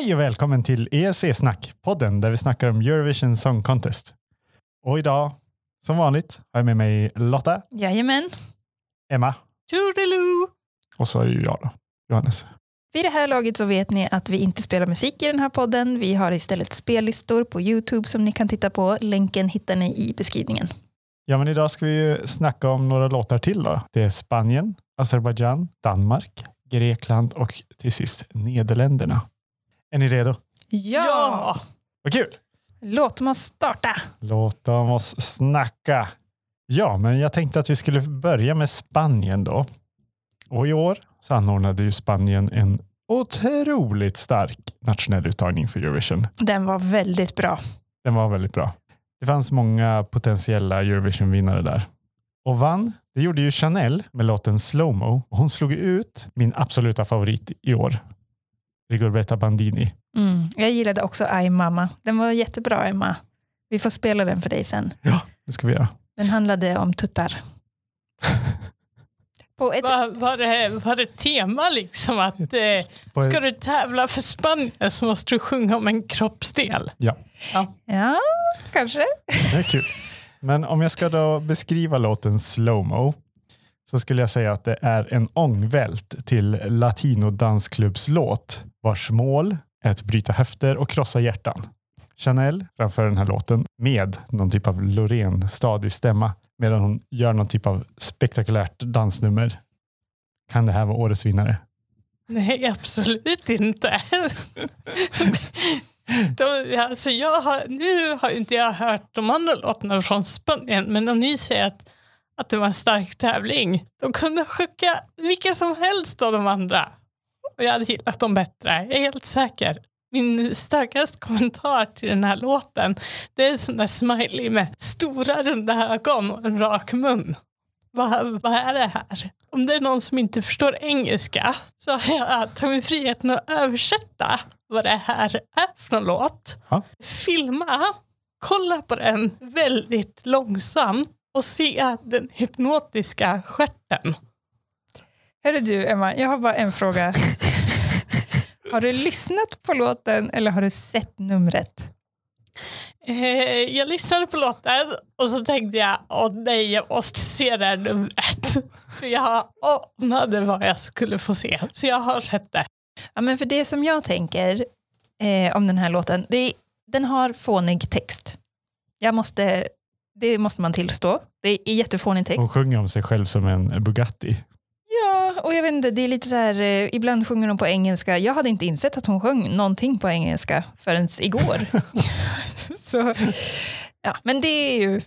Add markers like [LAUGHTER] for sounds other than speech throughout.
Hej och välkommen till ESC-snack, podden där vi snackar om Eurovision Song Contest. Och idag, som vanligt, har jag med mig Lotta, Jajamän. Emma Toodaloo! och så är det ju jag då, Johannes. Vid det här laget så vet ni att vi inte spelar musik i den här podden. Vi har istället spellistor på Youtube som ni kan titta på. Länken hittar ni i beskrivningen. Ja, men idag ska vi ju snacka om några låtar till då. Det är Spanien, Azerbajdzjan, Danmark, Grekland och till sist Nederländerna. Är ni redo? Ja! Vad kul! Låt oss starta. Låt oss snacka. Ja, men jag tänkte att vi skulle börja med Spanien då. Och i år så anordnade ju Spanien en otroligt stark nationell uttagning för Eurovision. Den var väldigt bra. Den var väldigt bra. Det fanns många potentiella Eurovision-vinnare där. Och vann, det gjorde ju Chanel med låten Slowmo. Hon slog ut min absoluta favorit i år, Rigoberta Bandini. Mm. Jag gillade också I Mamma. Den var jättebra Emma. Vi får spela den för dig sen. Ja, det ska vi göra. Den handlade om tuttar. [LAUGHS] Ett... Var, var, det, var det tema liksom att eh, ska du tävla för Spanien så måste du sjunga om en kroppsdel? Ja, Ja, kanske. det är kul. Men om jag ska då beskriva låten Slowmo så skulle jag säga att det är en ångvält till Latino dansklubbslåt vars mål är att bryta höfter och krossa hjärtan. Chanel framför den här låten med någon typ av Loreen-stadig stämma medan hon gör någon typ av spektakulärt dansnummer. Kan det här vara årets vinnare? Nej, absolut inte. [LAUGHS] De, alltså jag har, nu har inte jag hört de andra låtarna från Spanien, men om ni säger att, att det var en stark tävling, de kunde skicka vilka som helst av de andra. Och jag hade gillat dem bättre, jag är helt säker. Min starkaste kommentar till den här låten, det är en sån där smiley med stora runda ögon och en rak mun. Vad, vad är det här? Om det är någon som inte förstår engelska så har jag tagit friheten att översätta vad det här är för en låt. Ja. Filma, kolla på den väldigt långsamt och se den hypnotiska stjärten. Hörru du Emma, jag har bara en fråga. [LAUGHS] har du lyssnat på låten eller har du sett numret? Eh, jag lyssnade på låten och så tänkte jag, åh nej, jag måste se det här numret. [LAUGHS] För jag anade vad jag skulle få se. Så jag har sett det. Ja, men för det som jag tänker eh, om den här låten, det är, den har fånig text. Jag måste, det måste man tillstå. Det är jättefånig text. Hon sjunger om sig själv som en Bugatti. Och jag vet inte, det är lite så här, eh, ibland sjunger hon på engelska. Jag hade inte insett att hon sjöng någonting på engelska förrän igår. [LAUGHS] så, ja, men det är ju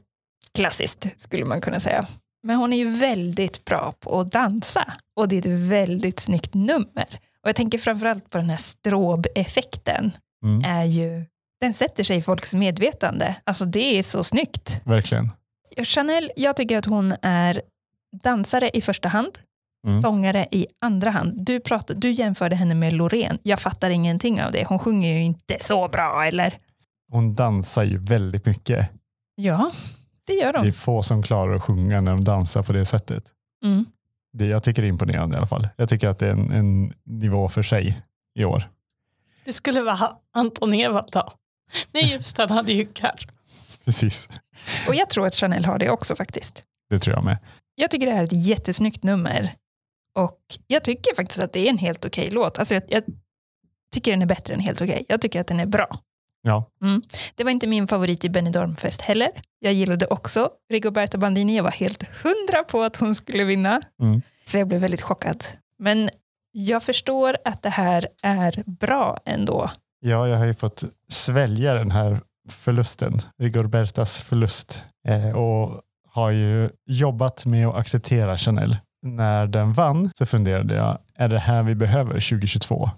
klassiskt skulle man kunna säga. Men hon är ju väldigt bra på att dansa och det är ett väldigt snyggt nummer. Och jag tänker framförallt på den här strobeffekten. Mm, Är ju, den sätter sig i folks medvetande. Alltså det är så snyggt. verkligen. Chanel, jag tycker att hon är dansare i första hand, Mm. sångare i andra hand. Du, pratade, du jämförde henne med Loreen. Jag fattar ingenting av det. Hon sjunger ju inte så bra, eller? Hon dansar ju väldigt mycket. Ja, det gör Det är hon. få som klarar att sjunga när de dansar på det sättet. Mm. Det, jag tycker är imponerande i alla fall. Jag tycker att det är en, en nivå för sig i år. Det skulle vara Anton Ewald då. Nej just han hade ju kar. Precis, Och jag tror att Chanel har det också faktiskt. det tror jag med. Jag tycker det här är ett jättesnyggt nummer. Och jag tycker faktiskt att det är en helt okej låt. Alltså jag, jag tycker den är bättre än helt okej. Jag tycker att den är bra. Ja, Det var inte min favorit i Benidorm-fest heller. Jag gillade också Rigoberta Bandini. Jag var helt hundra på att hon skulle vinna. Mm. Så jag blev väldigt chockad. Men jag förstår att det här är bra ändå. ja jag har ju fått svälja den här förlusten, Rigobertas förlust. Eh, och har ju jobbat med att acceptera Chanel. När den vann så funderade jag, är det här vi behöver 2022?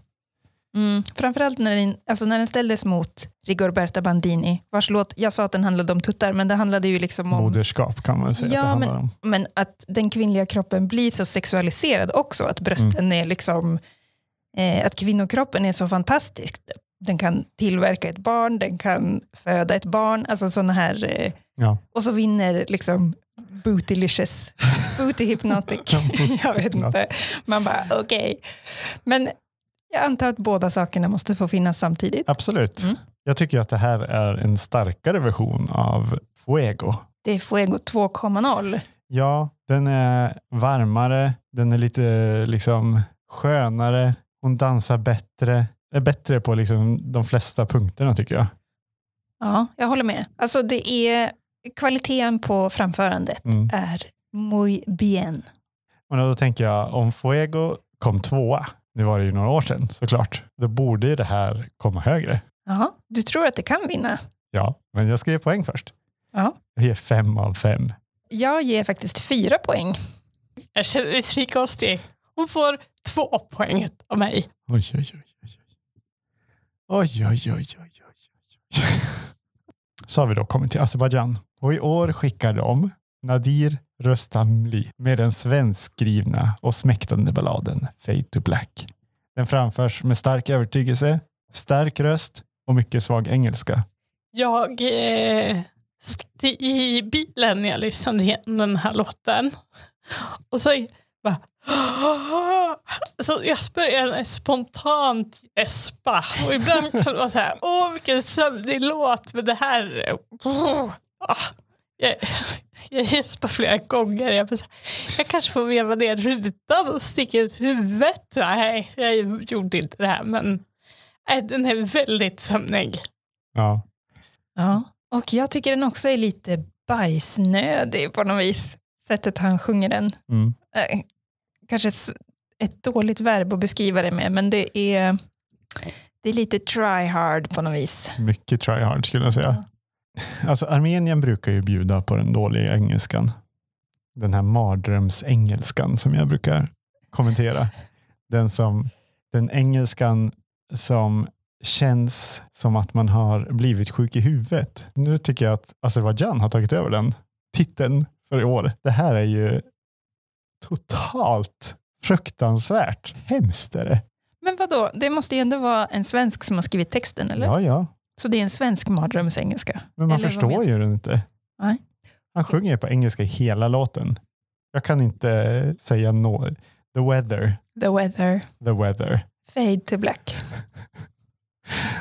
Mm. Framförallt när den, alltså när den ställdes mot Rigoberta Bandini, vars låt, jag sa att den handlade om tuttar, men det handlade ju liksom om Moderskap kan man säga Ja, att det handlar men- om. men att den kvinnliga kroppen blir så sexualiserad också, att brösten Mm. är liksom, eh, att kvinnokroppen är så fantastisk. Den kan tillverka ett barn, den kan föda ett barn, alltså sådana här, eh, Ja. och så vinner liksom bootylicious, [LAUGHS] booty hypnotic. Booty [LAUGHS] jag vet inte. Man bara okej. Men Jag antar att båda sakerna måste få finnas samtidigt. Absolut. Mm. Jag tycker att det här är en starkare version av Fuego. Det är Fuego 2.0. Ja, den är varmare, den är lite liksom skönare, hon dansar bättre, är bättre på liksom de flesta punkterna tycker jag. Ja, jag håller med. Alltså det är kvaliteten på framförandet Mm. är muy bien. Och då tänker jag, om Fuego kom tvåa, nu var det ju några år sedan såklart, då borde ju det här komma högre. Jaha, du tror att det kan vinna? Ja, men jag ska ge poäng först. Ja. Jag ger fem av fem. Jag ger faktiskt fyra poäng. Jag känner mig frikostig. Hon får två poäng av mig. Oj, oj, oj. oj, oj. Oj, oj, oj, oj, oj, oj. Så [LAUGHS] har vi då kommit till Azerbajdzjan. Och i år skickar de Nadir Röstamli med den svenskskrivna och smäktande balladen Fade to Black. Den framförs med stark övertygelse, stark röst och mycket svag engelska. Jag eh, satt i bilen när jag lyssnade igenom den här låten. Och så bara... [GASPS] Så jag började spontant gäspa. Och ibland kan det vara så här, åh vilken sömnig låt, men det här... [LAUGHS] ah, jag, jag gäspar flera gånger. Jag, bara jag kanske får veva ner rutan och sticka ut huvudet. Nej, jag gjorde inte det här, men nej, den är väldigt sömnig. Ja, Ja. Och jag tycker den också är lite bajsnödig på något vis. Sättet han sjunger den. mm. Eh, kanske ett, ett dåligt verb att beskriva det med, men det är, det är lite try hard på något vis. mycket try hard skulle jag säga. Alltså Armenien brukar ju bjuda på den dåliga engelskan. Den här mardrömsengelskan som jag brukar kommentera. Den, som, den engelskan som känns som att man har blivit sjuk i huvudet. Nu tycker jag att Azerbajdzjan har tagit över den titeln för i år. Det här är ju totalt fruktansvärt. Hemskt är det. Men vad då? det måste ju ändå vara en svensk som har skrivit texten, eller? Ja, ja. Så det är en svensk mardrömsengelska? Men man Eller förstår ju den inte. Nej. Han sjunger ju på engelska i hela låten. Jag kan inte säga no. The weather, The weather, the weather. fade to black.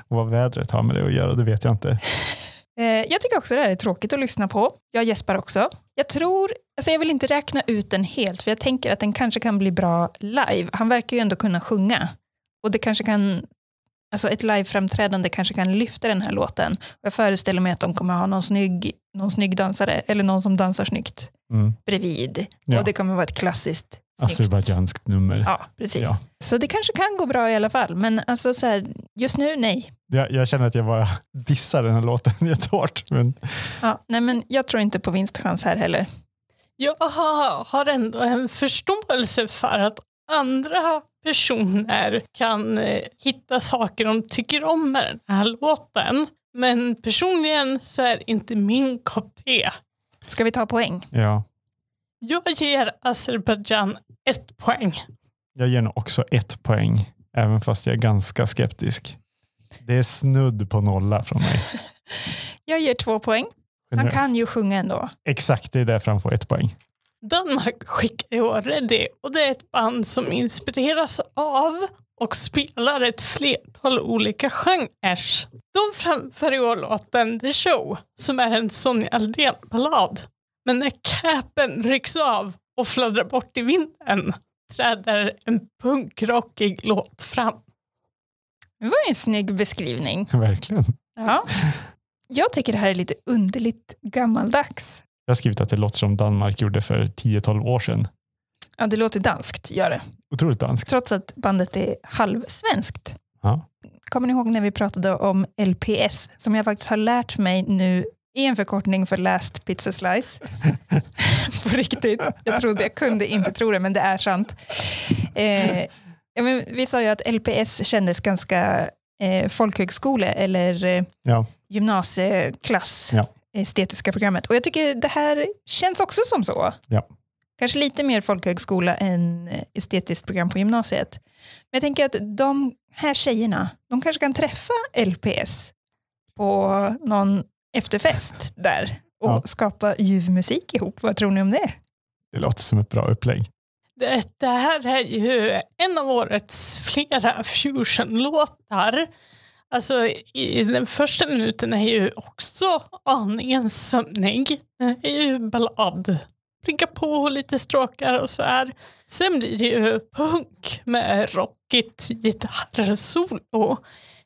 Och [LAUGHS] vad vädret har med det att göra, det vet jag inte. [LAUGHS] Eh, jag tycker också det här är tråkigt att lyssna på. Jag gäspar också. Jag tror, alltså jag vill inte räkna ut den helt, för jag tänker att den kanske kan bli bra live. Han verkar ju ändå kunna sjunga. Och det kanske kan, alltså ett liveframträdande kanske kan lyfta den här låten. Jag föreställer mig att de kommer ha någon snygg, någon snygg dansare, eller någon som dansar snyggt Mm. bredvid. Ja. Och det kommer vara ett klassiskt snyggt. Azerbajdzjanskt nummer. Ja, precis. Ja. Så det kanske kan gå bra i alla fall. Men alltså så här, just nu, nej. Jag, jag känner att jag bara [LAUGHS] dissar den här låten [LAUGHS] jättehårt. Men Ja, nej men jag tror inte på vinstchans här heller. Jag har har ändå en förståelse för att andra personer kan eh, hitta saker de tycker om med den här låten. Men personligen så är det inte min kopp te. Ska vi ta poäng? ja, Jag ger Azerbajdzjan ett poäng. jag ger nog också ett poäng, även fast jag är ganska skeptisk. Det är snudd på nolla från mig. [LAUGHS] Jag ger två poäng. Han kan ju sjunga ändå. Exakt, det är därför han får ett poäng. Danmark skickar i år Ready och det är ett band som inspireras av och spelar ett flertal olika genrer. De framför i år låten The Show som är en Sonja Aldén-ballad. Men när capen rycks av och fladdrar bort i vinden träder en punkrockig låt fram. Det var ju en snygg beskrivning. [LAUGHS] Verkligen. Ja. Jag tycker det här är lite underligt gammaldags. Jag har skrivit att det låter som Danmark gjorde för 10-12 år sedan. Ja, det låter danskt, gör det. Otroligt danskt. Trots att bandet är halvsvenskt. Ja. Kommer ni ihåg när vi pratade om LPS, som jag faktiskt har lärt mig nu i en förkortning för Last Pizza Slice. [LAUGHS] På riktigt. Jag trodde jag kunde inte tro det, men det är sant. Eh, ja, men vi sa ju att LPS kändes ganska eh, folkhögskole eller eh, Ja. gymnasieklass, Ja. Estetiska programmet. Och jag tycker det här känns också som så. Ja. Kanske lite mer folkhögskola än eh, estetiskt program på gymnasiet. Men jag tänker att de här tjejerna, de kanske kan träffa LPS på någon efterfest där och Ja. skapa ljuv musik ihop. Vad tror ni om det? Det låter som ett bra upplägg. Det, det här är ju en av årets flera fusion-låtar. Alltså, i den första minuten är ju också aningen sömnig. Den är ju ballad. Plinka på lite stråkar och så här. Sen blir det ju punk med rockigt gitarrsolo.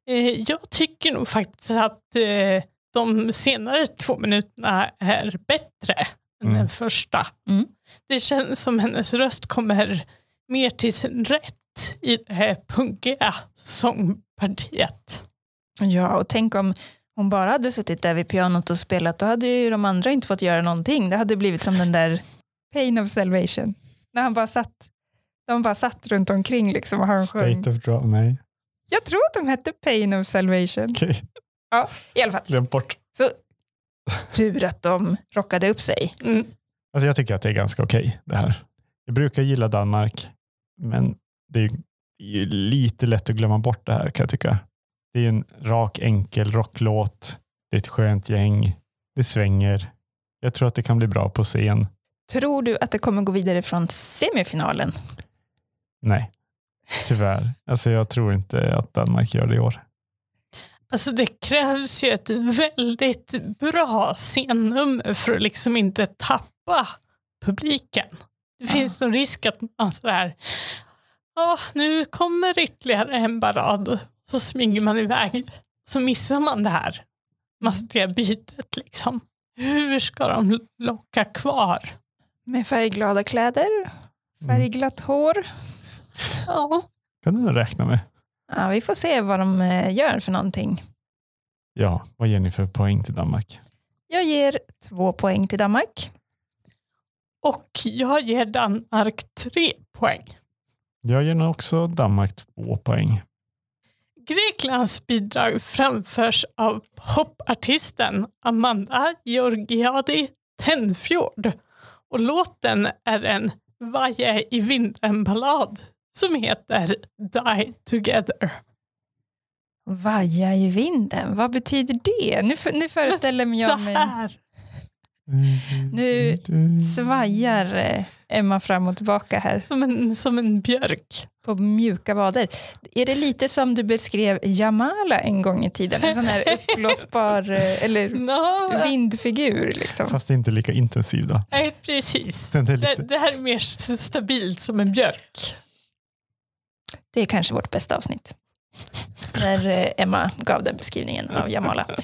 Eh, jag tycker nog faktiskt att eh, de senare två minuterna är bättre än Mm. den första. Mm. Det känns som hennes röst kommer mer till sin rätt i det här punkiga sångpartiet. Ja, och tänk om hon bara hade suttit där vid pianot och spelat, då hade ju de andra inte fått göra någonting. Det hade blivit som den där [LAUGHS] Pain of Salvation. När han bara satt, de bara satt runt omkring liksom och han sjöng. State of Draw, nej. Jag tror att de hette Pain of Salvation. Okej, I alla fall. bort. Så tur att de rockade upp sig. Mm. Alltså jag tycker att det är ganska okej det här. Jag brukar gilla Danmark, men det är är lite lätt att glömma bort det här kan jag tycka. Det är en rak enkel rocklåt. Det är ett skönt gäng. Det svänger. Jag tror att det kan bli bra på scen. Tror du att det kommer gå vidare från semifinalen? Nej, tyvärr. Alltså jag tror inte att Danmark gör det i år. Alltså det krävs ju ett väldigt bra scennummer för att liksom inte tappa publiken. Det finns någon risk att man sådär, ja nu kommer ytterligare en barad, så smyger man iväg. Så missar man det här mastiga bytet liksom. Hur ska de locka kvar? Med färgglada kläder, färgglatt hår. Ja, kan du räkna med. Ja, vi får se vad de eh, gör för någonting. Ja, vad ger ni för poäng till Danmark? Jag ger två poäng till Danmark. och jag ger Danmark tre poäng. Jag ger nog också Danmark två poäng. Greklands bidrag framförs av popartisten Amanda Georgiadi Tenfjord och låten är en Vaje i vinden-ballad som heter Die Together. Vaja i vinden, vad betyder det? Nu, nu föreställer [LAUGHS] Så jag mig... här. Nu Svajar eh, Emma fram och tillbaka här Som en, som en björk. på mjuka vader. Är det lite som du beskrev Jamala en gång i tiden? En sån här [LAUGHS] uppblåsbar eh, eller No, vindfigur liksom. Fast inte lika intensiv då. nej, precis. Är Det, lite- det här är mer stabilt som en björk. Det är kanske vårt bästa avsnitt. När eh, Emma gav den beskrivningen av Jamala. [LAUGHS]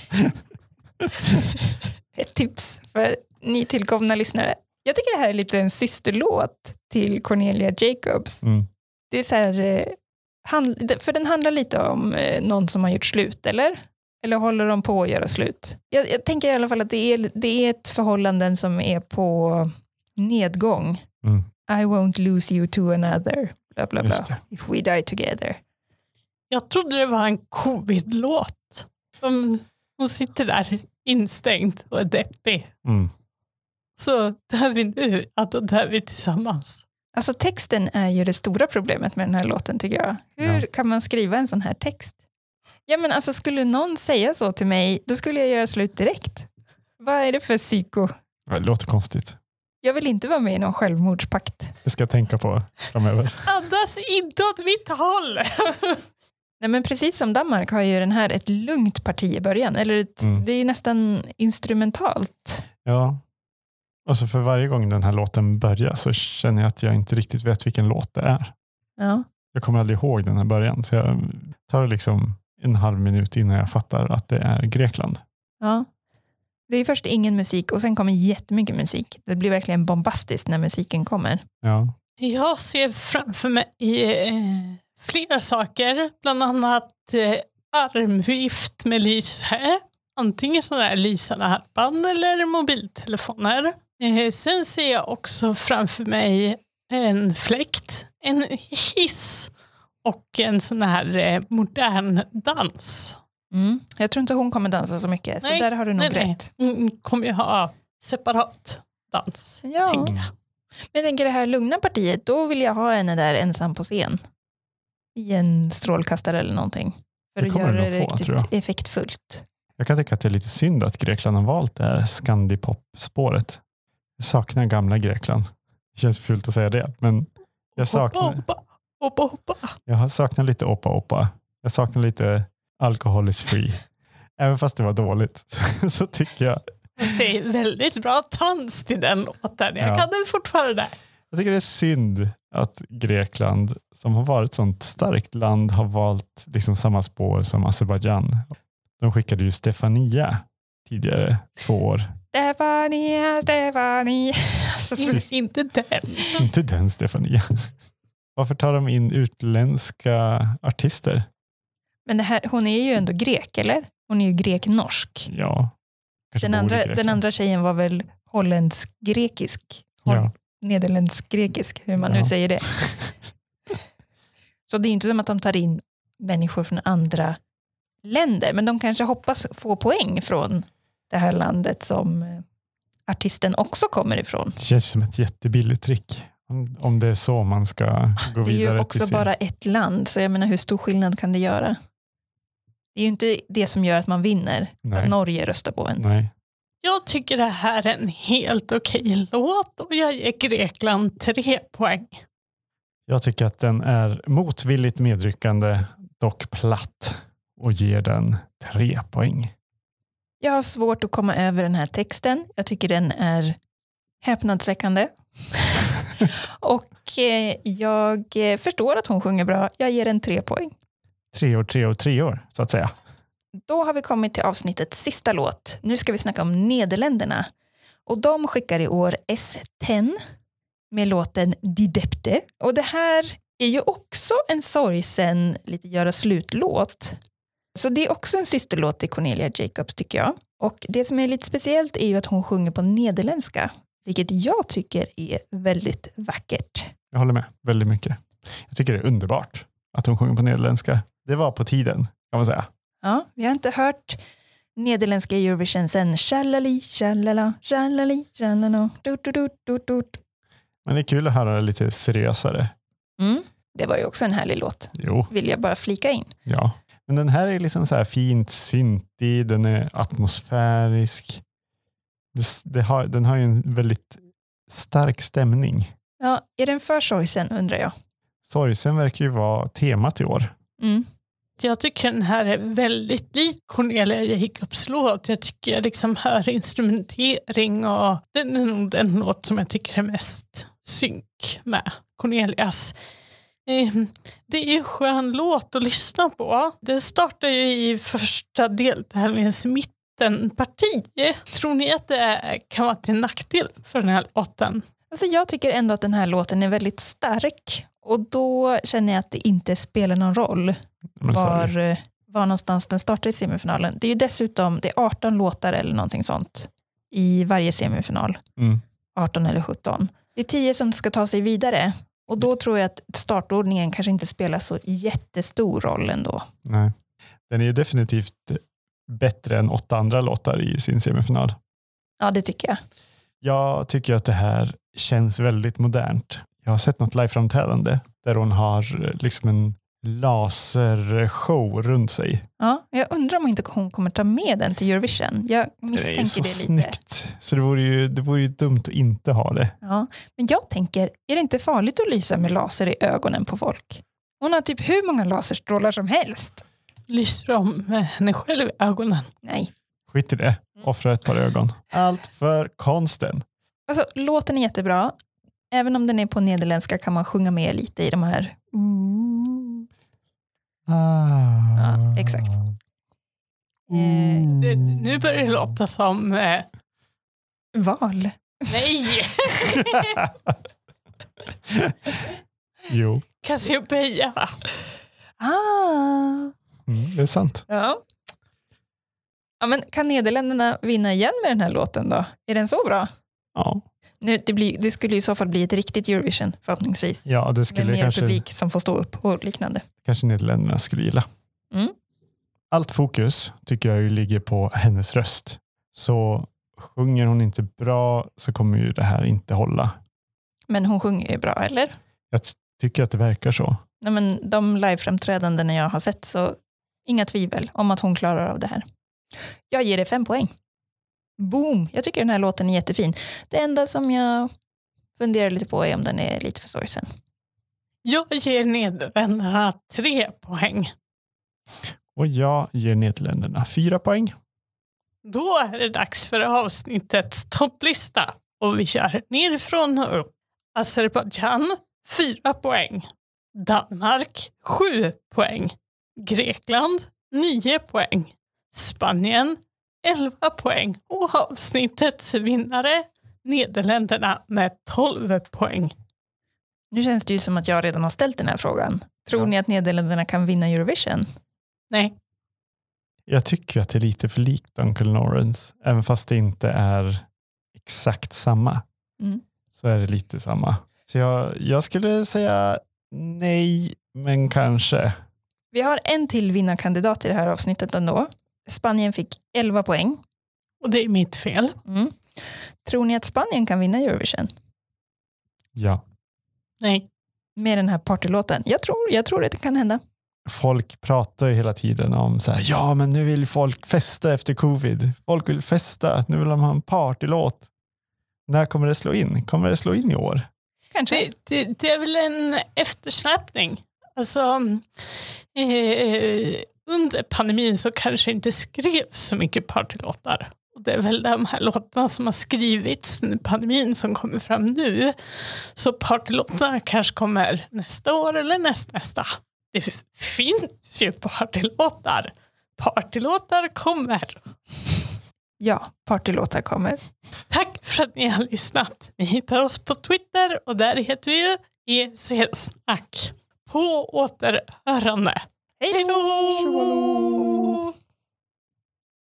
Ett tips för nytillkomna lyssnare. Jag tycker det här är lite en systerlåt till Cornelia Jacobs. Mm. Det är så här, eh, för den handlar lite om eh, någon som har gjort slut, eller? Eller håller de på att göra slut? Jag, jag tänker i alla fall att det är, det är ett förhållande som är på nedgång. Mm. I won't lose you to another. Bla, bla, bla. If we die together. Jag trodde det var en covid-låt. Som- Hon sitter där instängd och är deppig. Mm. Så dör vi nu, då dör vi tillsammans. Alltså texten är ju det stora problemet med den här låten tycker jag. Hur Ja. kan man skriva en sån här text? Ja men alltså skulle någon säga så till mig, då skulle jag göra slut direkt. Vad är det för psyko? Ja, Det låter konstigt. Jag vill inte vara med i någon självmordspakt. Det ska jag tänka på framöver. Andas inte åt mitt håll! [LAUGHS] Nej, men precis som Danmark har ju den här ett lugnt parti i början. Eller ett, Mm. Det är nästan instrumentalt. Ja. Alltså för varje gång den här låten börjar så känner jag att jag inte riktigt vet vilken låt det är. Ja. Jag kommer aldrig ihåg den här början. Så jag tar liksom en halv minut innan jag fattar att det är Grekland. Ja. Det är först ingen musik och sen kommer jättemycket musik. Det blir verkligen bombastiskt när musiken kommer. Ja. Jag ser framför mig eh, flera saker, bland annat eh, armvift med lyse. Antingen sådana här lysande halsband eller mobiltelefoner. Eh, sen ser jag också framför mig en fläkt, en hiss och en sån här eh, modern dans. Mm. Jag tror inte hon kommer dansa så mycket, så Nej, där har du nog nej, nej. rätt. Mm, kommer jag ha separat dans. Ja. tänker jag. Men jag tänker det här lugna partiet, då vill jag ha henne där ensam på scen. I en strålkastare eller någonting. För Det att göra det få, riktigt effektfullt. Jag kan tycka att det är lite synd att Grekland har valt det här Scandipop-spåret. Jag saknar gamla Grekland. Det känns fult att säga det, men Jag saknar, Hoppa, hoppa, hoppa. jag saknar lite Oppa Oppa. Jag saknar lite Alcohol is free. Även fast det var dåligt [LAUGHS] så, tycker jag det är väldigt bra tans till den låten. Jag Ja. kan den fortfarande. Jag tycker det är synd att Grekland, som har varit ett sånt starkt land, har valt liksom samma spår som Azerbajdzjan. De skickade ju Stefania tidigare, två år. Stefania, Stefania. Alltså, inte den. Inte den Stefania. Varför tar de in utländska artister? men det här, hon är ju ändå grek, eller? Hon är ju grek-norsk. Ja, Den andra, den andra tjejen var väl holländsk-grekisk? Ja. Nederländsk-grekisk, hur man Ja. nu säger det. [LAUGHS] Så det är inte som att de tar in människor från andra länder, men de kanske hoppas få poäng från det här landet som eh, artisten också kommer ifrån. Det känns som ett jättebilligt trick. Om, det är så man ska gå Det är vidare ju också sin- bara ett land, så jag menar hur stor skillnad kan det göra? Det är ju inte det som gör att man vinner, Nej. att Norge röstar på en. Nej. Jag tycker det här är en helt okej låt och jag ger Grekland tre poäng. Jag tycker att den är motvilligt medryckande, dock platt och ger den tre poäng. Jag har svårt att komma över den här texten. Jag tycker den är häpnadsväckande. [LAUGHS] och eh, jag eh, förstår att hon sjunger bra. Jag ger den tre poäng. Tre år, tre år, tre år så att säga. Då har vi kommit till avsnittets sista låt. Nu ska vi snacka om Nederländerna. Och de skickar i år S10 med låten Die Depte. Och det här är ju också en sorgsen, lite göra slut-låt. Så det är också en systerlåt till Cornelia Jacobs tycker jag. Och det som är lite speciellt är ju att hon sjunger på nederländska, vilket jag tycker är väldigt vackert. Jag håller med väldigt mycket. Jag tycker det är underbart att hon sjunger på nederländska. Det var på tiden kan man säga. Ja, vi har inte hört nederländska Eurovision sen Shalali, shalala, shalali, shalala, du, du, du, du, du. Men det är kul att höra det lite seriösare. Mm. Det var ju också en härlig låt, Jo, vill jag bara flika in. ja. Men den här är liksom så här fint syntig, den är atmosfärisk. Det, det har, den har ju en väldigt stark stämning. Ja, är den för sorgsen undrar jag. Sorgsen verkar ju vara temat i år. Mm. Jag tycker den här är väldigt lik Cornelia Jacobs låt. Jag tycker jag liksom hör instrumentering och den är nog den låt som jag tycker är mest synk med Cornelias. Ehm, det är en skön låt att lyssna på. Den startar ju i första deltävlingens mittenparti. Tror ni att det kan vara till nackdel för den här låten? Alltså jag tycker ändå att den här låten är väldigt stark och då känner jag att det inte spelar någon roll var, var någonstans den startar i semifinalen. Det är ju dessutom det är 18 låtar eller någonting sånt i varje semifinal. Mm. 18 eller 17. Det är 10 som ska ta sig vidare och då tror jag att startordningen kanske inte spelar så jättestor roll ändå. Nej. Den är ju definitivt bättre än åtta andra låtar i sin semifinal. Ja, det tycker jag. Jag tycker att det här känns väldigt modernt. Jag har sett något liveframträdande där hon har eh, liksom en lasershow runt sig. Ja, jag undrar om inte hon kommer ta med den till Eurovision. Jag Det misstänker är så det lite. snyggt. Så det vore, ju, det vore ju dumt att inte ha det. Ja, men jag tänker, är det inte farligt att lysa med laser i ögonen på folk? Hon har typ hur många laserstrålar som helst. Lyser om med henne själv i ögonen. Nej. Skit i det. Offra ett par ögon. Allt för konsten. Alltså, låten är jättebra. Även om den är på nederländska kan man sjunga med lite i de här. Ah. Ja, exakt. Mm. Det, nu börjar det låta som... Eh, Val. nej! [LAUGHS] jo, Cassiopeia. Ah. mm, det är sant. Ja. ja. men kan Nederländerna vinna igen med den här låten då? Är den så bra? Ja, Nu, det, blir, det skulle i så fall bli ett riktigt Eurovision förhoppningsvis. ja det Med skulle mer kanske, publik som får stå upp och liknande. kanske Nederländerna skulle gilla. Mm. Allt fokus tycker jag ligger på hennes röst. Så sjunger hon inte bra så kommer ju det här inte hålla. Men hon sjunger ju bra, eller? Jag tycker att det verkar så. Nej, men de liveframträdanden jag har sett så inga tvivel om att hon klarar av det här. Jag ger det fem poäng. Boom! Jag tycker den här låten är jättefin. Det enda som jag funderar lite på är om den är lite för sorgsen. Jag ger Nederländerna tre poäng. Och jag ger Nederländerna fyra poäng. Då är det dags för avsnittets topplista. Och vi kör nerifrån och upp. Azerbajdzjan 4 poäng. Danmark 7 poäng. Grekland 9 poäng. Spanien 11 poäng. Och avsnittets vinnare Nederländerna med 12 poäng. Nu känns det ju som att jag redan har ställt den här frågan. Tror Ja. ni att Nederländerna kan vinna Eurovision? Nej, Jag tycker att det är lite för likt Uncle Lawrence. Även fast det inte är exakt samma. Mm. Så är det lite samma. Så jag, jag skulle säga nej, men kanske. Vi har en till vinnarkandidat i det här avsnittet ändå. Spanien fick 11 poäng. och det är mitt fel. Mm. Tror ni att Spanien kan vinna Eurovision Ja. Nej. med den här partylåten? Jag tror, jag tror att det kan hända. Folk pratar ju hela tiden om så här, ja men nu vill folk festa efter covid. Folk vill festa, nu vill de ha en partylåt. När kommer det slå in? Kommer det slå in i år? Kanske. Det, det, det är väl en eftersläpning. Alltså, eh, under pandemin så kanske inte skrevs så mycket partylåtar. Och det är väl de här låtarna som har skrivits under pandemin som kommer fram nu. Så partylåtarna kanske kommer nästa år eller nästnästa. Det finns ju partylåtar. Partylåtar kommer. Ja, partylåtar kommer. Tack för att ni har lyssnat. Ni hittar oss på Twitter och där heter vi ju EC-snack. På återhörande. Hej då!